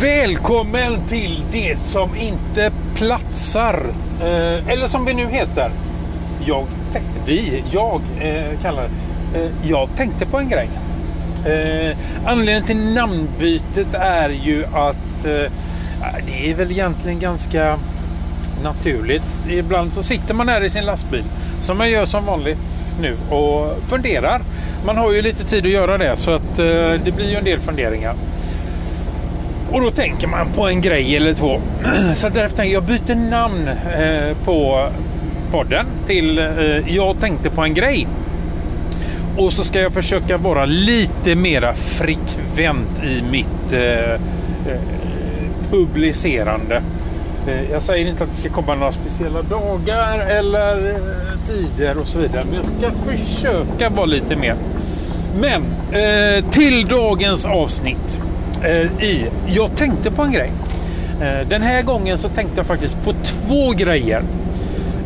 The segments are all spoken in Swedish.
Välkommen till det som inte platsar. Eh, eller som vi nu heter. Jag, vi, jag eh, kallar det. Eh, jag tänkte på en grej. Eh, anledningen till namnbytet är ju att eh, det är väl egentligen ganska naturligt. Ibland så sitter man här i sin lastbil som man gör som vanligt nu och funderar. Man har ju lite tid att göra det så att eh, det blir ju en del funderingar. Och då tänker man på en grej eller två. Så därför tänker jag byter namn eh, på podden till eh, Jag tänkte på en grej. Och så ska jag försöka vara lite mera frekvent i mitt eh, eh publicerande. Eh, jag säger inte att det ska komma några speciella dagar eller eh, tider och så vidare. Men jag ska försöka vara lite mer. Men till dagens avsnitt eh, i Jag tänkte på en grej. Eh, den här gången så tänkte jag faktiskt på två grejer.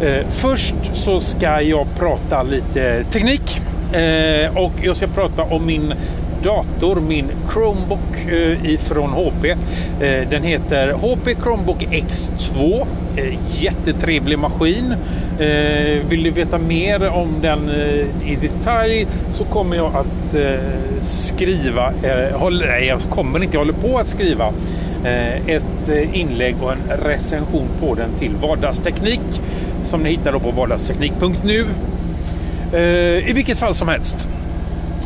Eh, först så ska jag prata lite teknik eh, och jag ska prata om min dator, min Chromebook eh, ifrån HP. Eh, den heter HP Chromebook X2. Eh, jättetrevlig maskin. Vill du veta mer om den i detalj så kommer jag att skriva, nej jag kommer inte, jag håller på att skriva ett inlägg och en recension på den till Vardagsteknik som ni hittar på vardagsteknik.nu. I vilket fall som helst.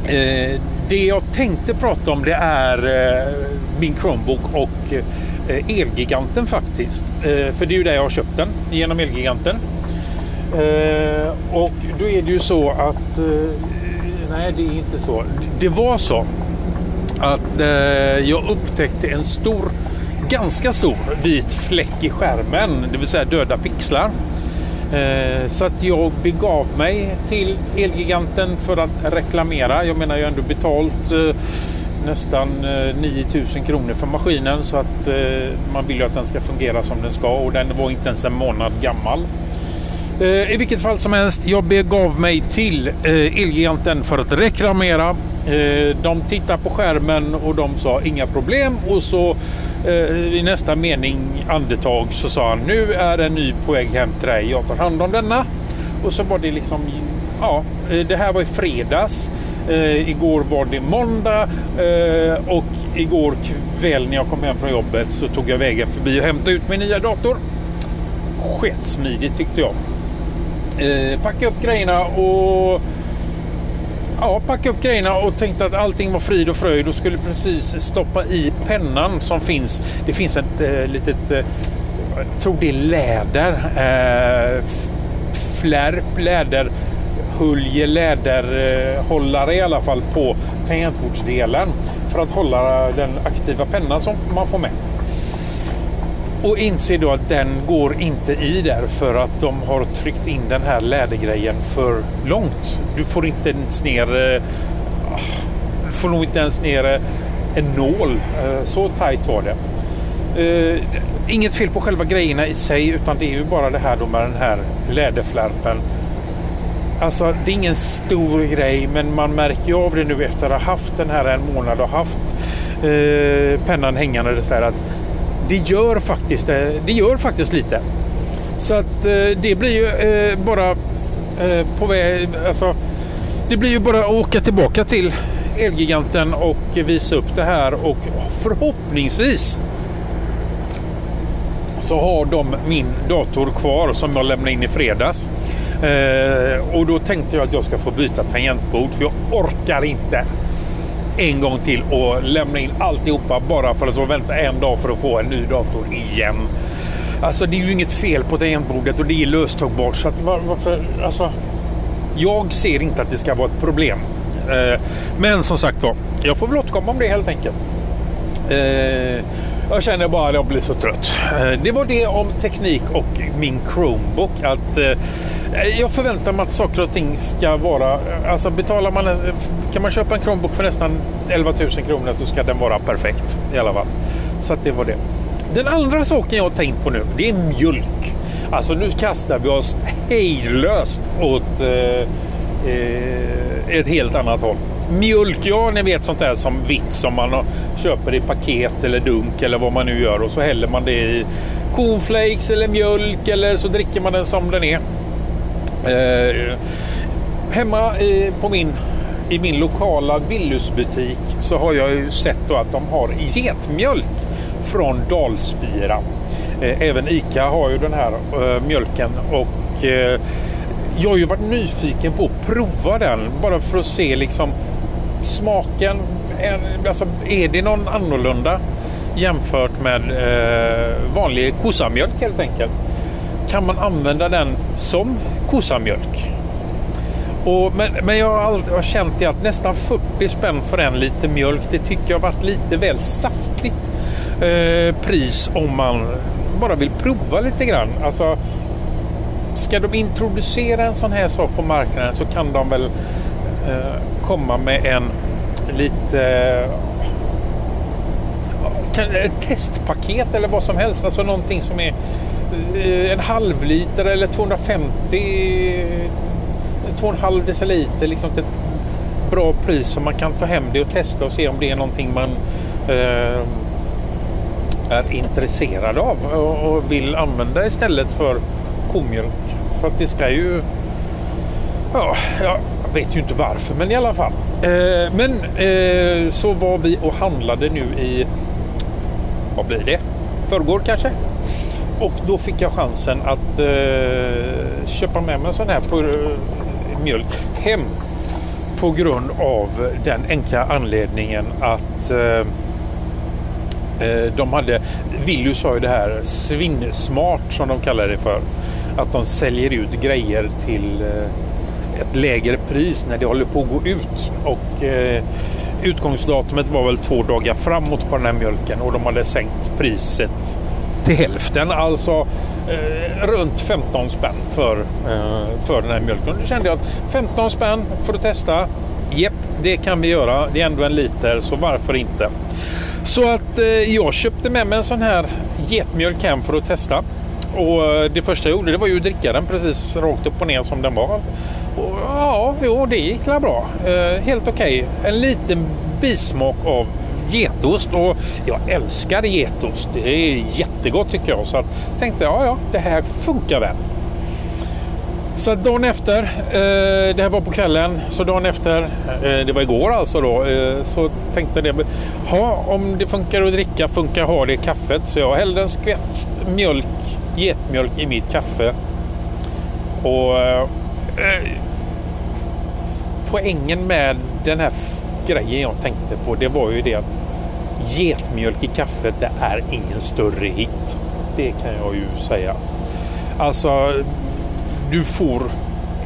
Eh, det jag tänkte prata om det är eh, min Chromebook och eh, Elgiganten faktiskt. Eh, för det är ju där jag har köpt den, genom Elgiganten. Eh, och då är det ju så att... Eh, nej, det är inte så. Det var så att eh, jag upptäckte en stor, ganska stor vit fläck i skärmen, det vill säga döda pixlar. Eh, så att jag begav mig till Elgiganten för att reklamera. Jag menar, jag har ändå betalt eh, nästan eh, 9000 kronor för maskinen så att man vill ju att den ska fungera som den ska och den var inte ens en månad gammal. I vilket fall som helst, jag begav mig till Elgiganten för att reklamera. De tittade på skärmen och de sa inga problem och så Eh, i nästa mening andetag så sa han nu är en ny på väg hem till dig. Jag tar hand om denna. Och så var det liksom, ja, eh, det här var i fredags. Eh, igår var det måndag eh, och igår kväll när jag kom hem från jobbet så tog jag vägen förbi och hämtade ut min nya dator. Sketsmidigt tyckte jag. Eh, packa upp grejerna och ja, packa upp grejerna och tänkte att allting var frid och fröjd och skulle precis stoppa i pennan som finns. Det finns ett eh, litet, eh, jag tror det är läder, eh, flärp, flärp, läderhölje, läderhållare i alla fall på tangentbordsdelen för att hålla den aktiva pennan som man får med. Och inser då att den går inte i där för att de har tryckt in den här lädergrejen för långt. Du får inte ens ner... Eh, du får nog inte ens ner eh, en nål. Eh, så tajt var det. Inget fel på själva grejerna i sig utan det är ju bara det här då med den här läderflärpen. Alltså det är ingen stor grej men man märker ju av det nu efter att ha haft den här en månad och haft eh, pennan hängande så här att det gör faktiskt, det. det gör faktiskt lite. Så att eh, det blir ju eh, bara på väg, alltså det blir ju bara att åka tillbaka till Elgiganten och visa upp det här och förhoppningsvis så har de min dator kvar som jag lämnade in i fredags. Eh, och då tänkte jag att jag ska få byta tangentbord för jag orkar inte en gång till och lämna in alltihopa bara för att så vänta en dag för att få en ny dator igen. Alltså det är ju inget fel på tangentbordet och det är löstagbart så att var- varför, alltså jag ser inte att det ska vara ett problem. Eh, men som sagt var, jag får väl återkomma om det helt enkelt. Eh, jag känner bara att jag blir så trött. Eh, det var det om teknik och min Chromebook. Att, Eh, jag förväntar mig att saker och ting ska vara... Eh, alltså betalar man... Eh, kan man köpa en Chromebook för nästan 11 000 kronor så ska den vara perfekt i alla fall. Så att det var det. Den andra saken jag har tänkt på nu, det är mjölk. Alltså nu kastar vi oss hejdlöst åt eh, eh, ett helt annat håll. mjölk, ja ni vet sånt där som vitt som man köper i paket eller dunk eller vad man nu gör och så häller man det i cornflakes eller mjölk eller så dricker man den som den är. Eh, hemma i, på min, i min lokala Willysbutik så har jag ju sett då att de har getmjölk från Dalspira. Eh, även ICA har ju den här eh, mjölken och eh, jag har ju varit nyfiken på att prova den bara för att se liksom smaken. Alltså, är det någon annorlunda jämfört med vanlig kossamjölk helt enkelt? Kan man använda den som kossamjölk? Och, men, men jag har, alltid, har känt det att nästan 40 spänn för en liter mjölk, det tycker jag har varit lite väl saftigt eh, pris om man bara vill prova lite grann. Alltså, ska de introducera en sån här sak på marknaden så kan de väl eh, komma med en lite eh, ett testpaket eller vad som helst. Alltså någonting som är Eh, en halv liter eller 250 2,5 eh, deciliter liksom till ett bra pris som man kan ta hem det och testa och se om det är någonting man eh, är intresserad av och vill använda istället för komjölk. För att det ska ju... Ja, jag vet ju inte varför, men i alla fall. Eh, men eh, så var vi och handlade nu i... Vad blir det? Förrgår kanske? Och då fick jag chansen att eh, köpa med mig en sån här på, eh, mjölk hem. På grund av den enkla anledningen att eh, eh, de hade, Willys har ju det här svinsmart som de kallar det för. Att de säljer ut grejer till eh, ett lägre pris när det håller på att gå ut. Och eh, utgångsdatumet var väl två dagar framåt på den här mjölken och de hade sänkt priset till hälften. Alltså eh, runt 15 spänn för, eh, för den här mjölken. Då kände jag att 15 spänn för att testa. Jepp, det kan vi göra. Det är ändå en liter, så varför inte? Så att eh, jag köpte med mig en sån här getmjölk hem för att testa. Och eh, det första jag gjorde det var ju att dricka den precis rakt upp och ner som den var. Och, ja, jo, det gick bra. Eh, helt okej. Okay. En liten bismak av getost och jag älskar getost. Det är jättegott tycker jag. Så jag tänkte ja, ja, det här funkar väl. Så dagen efter, eh, det här var på kvällen, så dagen efter, eh, det var igår alltså då, eh, så tänkte jag ha om det funkar att dricka, funkar att ha det i kaffet. Så jag hällde en skvätt mjölk, getmjölk i mitt kaffe. Och eh, poängen med den här grejen jag tänkte på, det var ju det att getmjölk i kaffet, det är ingen större hit. Det kan jag ju säga. Alltså du får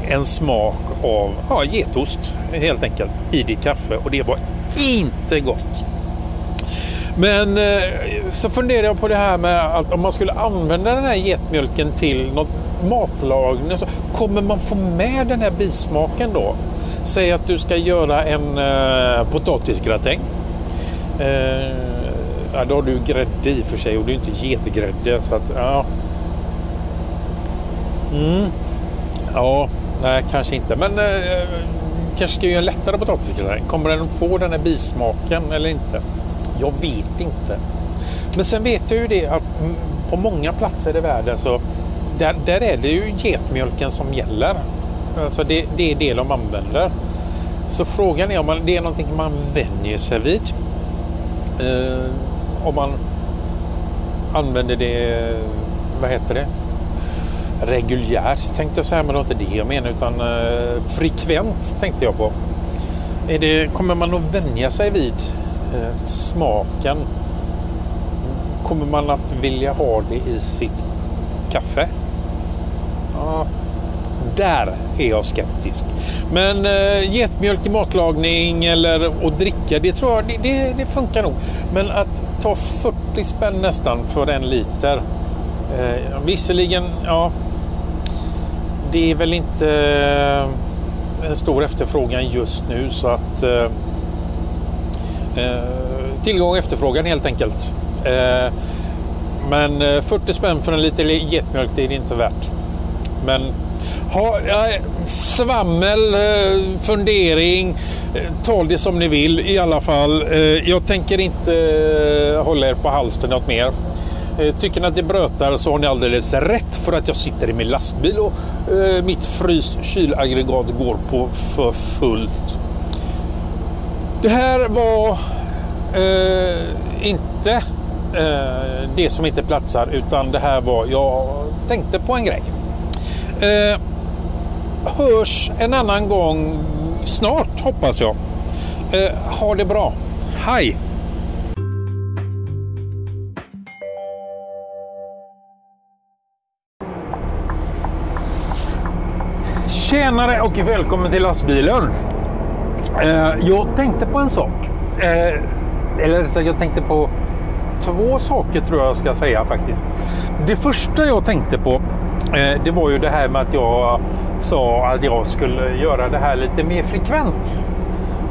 en smak av ja, getost helt enkelt i ditt kaffe och det var inte gott. Men eh, så funderar jag på det här med att om man skulle använda den här getmjölken till något matlagning så kommer man få med den här bismaken då? Säg att du ska göra en eh, potatisgratäng. Eh, ja, då har du grädde i för sig och det är inte getgrädde så att ja. Mm. Ja, nej kanske inte. Men eh, kanske ska göra en lättare potatisgratäng. Kommer den få den här bismaken eller inte? Jag vet inte. Men sen vet jag ju det att mm, på många platser i världen så där, där är det ju getmjölken som gäller. Alltså det, det är det de använder. Så frågan är om det är någonting man vänjer sig vid. Eh, om man använder det, vad heter det? reguljärt tänkte jag säga, men det var inte det jag menar utan eh, frekvent tänkte jag på. Är det, kommer man att vänja sig vid eh, smaken? Kommer man att vilja ha det i sitt kaffe? Ja, där är jag skeptisk. Men eh, getmjölk i matlagning eller att dricka, det tror jag det, det, det, funkar nog. Men att ta 40 spänn nästan för en liter. Eh, visserligen, ja, det är väl inte eh, en stor efterfrågan just nu så att eh, eh tillgång och efterfrågan helt enkelt. Eh, men eh, 40 spänn för en liter getmjölk det är det inte värt. Men ha, svammel, eh, fundering. Eh, ta det som ni vill i alla fall. Eh, jag tänker inte hålla er på halsen något mer. Tycker ni att det brötar så har ni alldeles rätt för att jag sitter i min lastbil och mitt frys-kylaggregat går på för fullt. Det här var eh, inte eh, det som inte platsar utan det här var, jag tänkte på en grej. Eh, hörs en annan gång snart hoppas jag. Eh, ha det bra. Hej! Tjenare och välkommen till lastbilen. Eh, jag tänkte på en sak. Eh, eller så jag tänkte på två saker tror jag ska säga faktiskt. Det första jag tänkte på Eh, det var ju det här med att jag sa att jag skulle göra det här lite mer frekvent.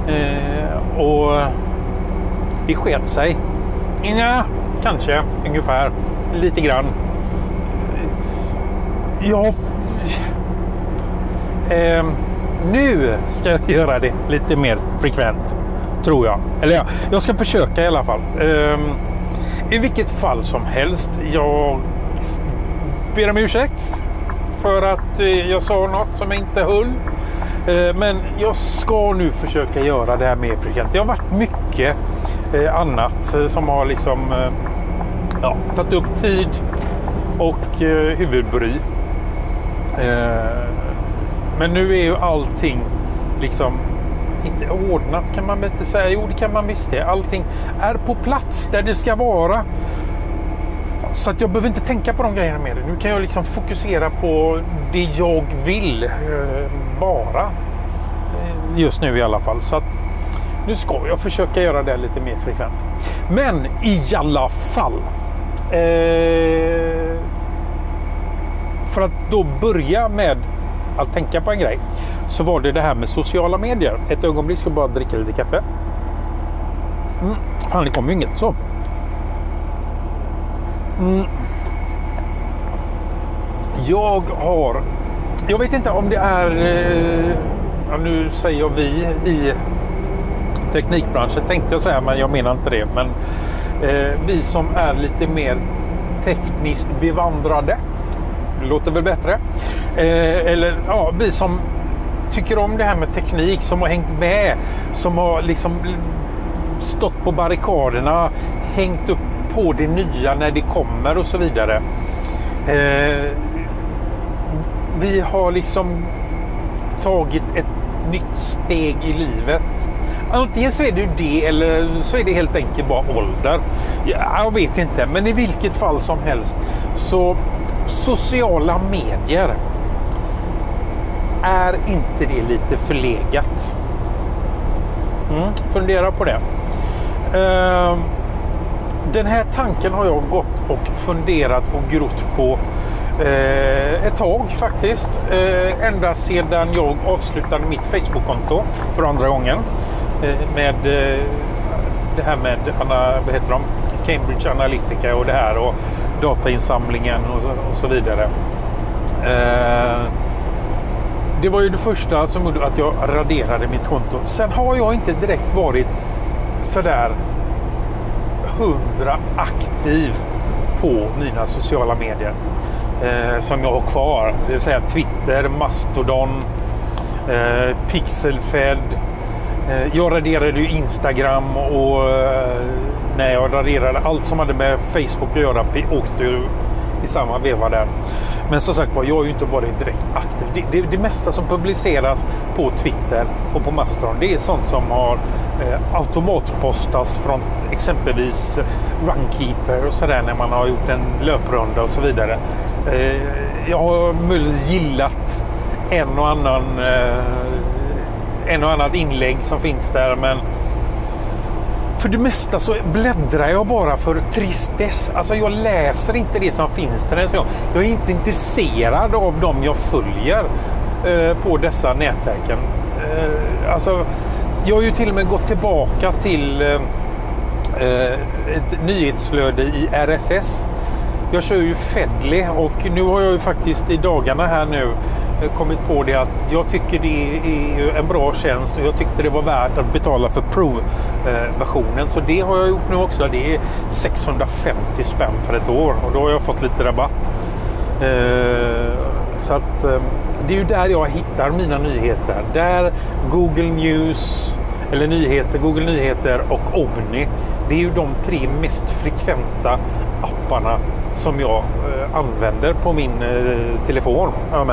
Eh, och det sket sig. Ja, kanske ungefär lite grann. Jag... Eh, nu ska jag göra det lite mer frekvent. Tror jag. Eller ja, jag ska försöka i alla fall. Eh, I vilket fall som helst. Jag ber om ursäkt för att eh, jag sa något som inte höll. Eh, men jag ska nu försöka göra det här mer frekvent. Det har varit mycket eh, annat som har liksom ja, tagit upp tid och huvudbry. Men nu är ju allting liksom inte ordnat kan man väl inte säga. Jo, det kan man visst det. Allting är på plats där det ska vara. Så att jag behöver inte tänka på de grejerna mer. Nu kan jag liksom fokusera på det jag vill eh, bara. Eh, just nu i alla fall. Så att nu ska jag försöka göra det lite mer frekvent. Men i alla fall. Eh, för att då börja med att tänka på en grej. Så var det det här med sociala medier. Ett ögonblick ska jag bara dricka lite kaffe. Mm, fan, det kommer ju inget så. Mm. Jag har... Jag vet inte om det är... Eh, nu säger jag vi i teknikbranschen tänkte jag säga, men jag menar inte det. Men eh, vi som är lite mer tekniskt bevandrade. Det låter väl bättre. Eh, eller ja, vi som tycker om det här med teknik, som har hängt med, som har liksom stått på barrikaderna, hängt upp på det nya när det kommer och så vidare. Eh, vi har liksom tagit ett nytt steg i livet. Antingen så är det det eller så är det helt enkelt bara ålder. Jag vet inte, men i vilket fall som helst så sociala medier. Är inte det lite förlegat? Mm, fundera på det. Uh, den här tanken har jag gått och funderat och grott på eh, ett tag faktiskt. Eh, ända sedan jag avslutade mitt Facebook-konto för andra gången. Eh, med eh, det här med vad heter de? Cambridge Analytica och det här och datainsamlingen och så, och så vidare. Eh, det var ju det första som gjorde att jag raderade mitt konto. Sen har jag inte direkt varit sådär hundra aktiv på mina sociala medier eh, som jag har kvar. Det vill säga Twitter, Mastodon, eh, Pixelfed. Eh, jag raderade ju Instagram och eh, när jag raderade allt som hade med Facebook att göra Vi åkte ju i samma veva där. Men som sagt var, jag har ju inte varit direkt aktiv. Det, det, det mesta som publiceras på Twitter och på Mastodon, det är sånt som har eh, automatpostas från exempelvis Runkeeper och sådär när man har gjort en löprunda och så vidare. Eh, jag har möjligtvis gillat en och annan eh, en och annat inlägg som finns där men för det mesta så bläddrar jag bara för tristess. Alltså jag läser inte det som finns där. Jag är inte intresserad av dem jag följer eh, på dessa nätverken. Eh, alltså, jag har ju till och med gått tillbaka till eh, eh ett nyhetsflöde i RSS. Jag kör ju Fedly och nu har jag ju faktiskt i dagarna här nu Eh, kommit på det att jag tycker det är en bra tjänst och jag tyckte det var värt att betala för provversionen. Så det har jag gjort nu också. Det är 650 spänn för ett år och då har jag fått lite rabatt. Eh, så att eh, det är ju där jag hittar mina nyheter. Där Google News eller nyheter, Google Nyheter och Omni. Det är ju de tre mest frekventa apparna som jag använder på min telefon. Jag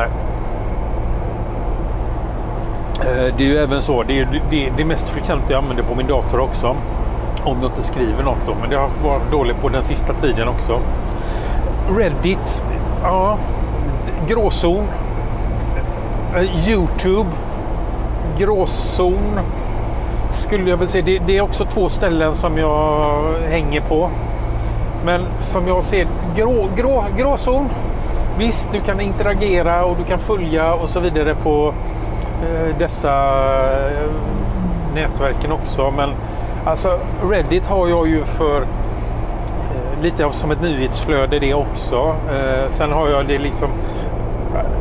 Eh, det är ju även så, det är det, det mest frekventa jag använder på min dator också. Om jag inte skriver något då, men det har varit dåligt på den sista tiden också. Reddit, ja, gråzon. Eh, Youtube, gråzon skulle jag väl säga. Det, det, är också två ställen som jag hänger på. Men som jag ser grå, grå, gråzon. Visst, du kan interagera och du kan följa och så vidare på Eh, dessa eh, nätverken också. Men alltså Reddit har jag ju för eh, lite som ett nyhetsflöde det också. Sen har jag det liksom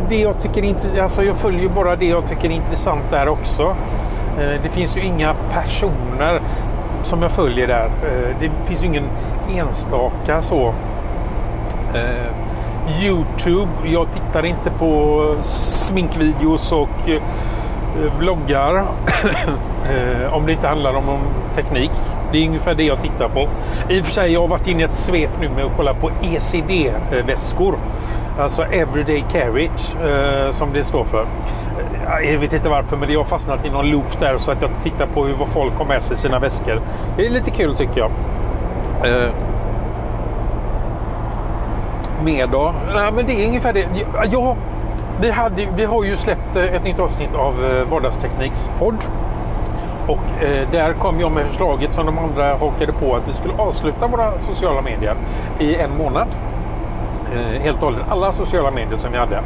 det jag tycker inte, alltså jag följer bara det jag tycker är intressant där också. Det finns ju inga personer som jag följer där. Det finns ju ingen enstaka så. Youtube. Jag tittar inte på sminkvideos och eh, vloggar. Eh, om det inte handlar om, om teknik. Det är ungefär det jag tittar på. I och för sig, jag har varit inne i ett svep nu med att kolla på ECD-väskor. Alltså Everyday Carriage eh, som det står för. Jag vet inte varför, men jag har fastnat i någon loop där så att jag tittar på hur vad folk har med sig i sina väskor. Det är lite kul tycker jag. Eh. Mer då? Nej, men det är ungefär det. Ja, vi, hade, vi har ju släppt eh, ett nytt avsnitt av eh, Vardagstekniks podd. Och eh, där kom jag med förslaget som de andra hakade på att vi skulle avsluta våra sociala medier i en månad. Eh, helt och hållet. Alla sociala medier som vi hade.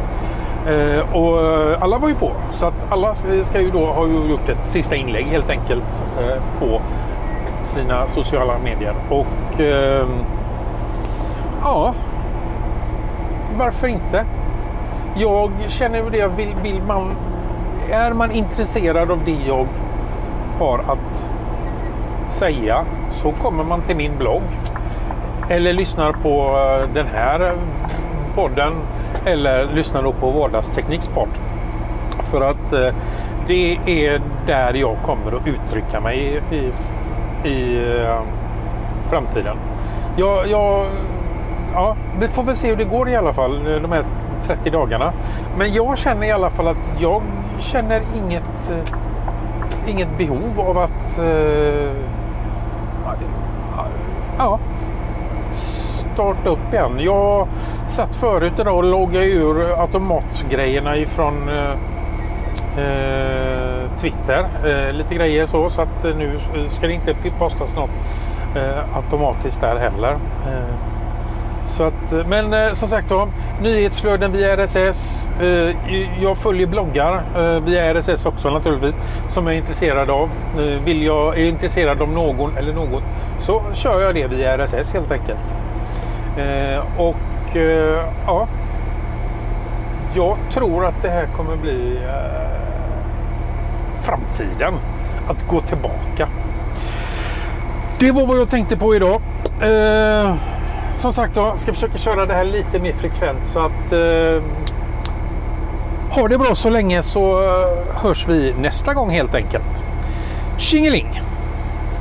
Eh, och alla var ju på. Så att alla ska ju då ha gjort ett sista inlägg helt enkelt eh, på sina sociala medier. Och eh, ja, varför inte? Jag känner det, vill, vill man, är man intresserad av det jag har att säga så kommer man till min blogg. Eller lyssnar på eh, den här podden eller lyssnar då på Vardagstekniksport. För att eh, det är där jag kommer att uttrycka mig i, i, i eh, framtiden. Jag, jag, ja, vi får väl se hur det går i alla fall eh, de här 30 dagarna. Men jag känner i alla fall att jag känner inget, eh, inget behov av att eh, ja, starta upp igen. Jag satt förut idag och loggade ur automatgrejerna ifrån eh, Twitter. Eh, lite grejer så så att nu ska det inte postas något eh, automatiskt där heller. Så att, eh, men eh, som sagt då, nyhetsflöden via RSS. Eh, jag följer bloggar via RSS också naturligtvis som jag är intresserad av. vill jag, är intresserad av någon eller något så kör jag det via RSS helt enkelt. och eh, ja, jag tror att det här kommer bli eh, framtiden. Att gå tillbaka. Det var vad jag tänkte på idag. Som sagt jag ska försöka köra det här lite mer frekvent så att eh, ha det bra så länge så eh, hörs vi nästa gång helt enkelt. Tjingeling!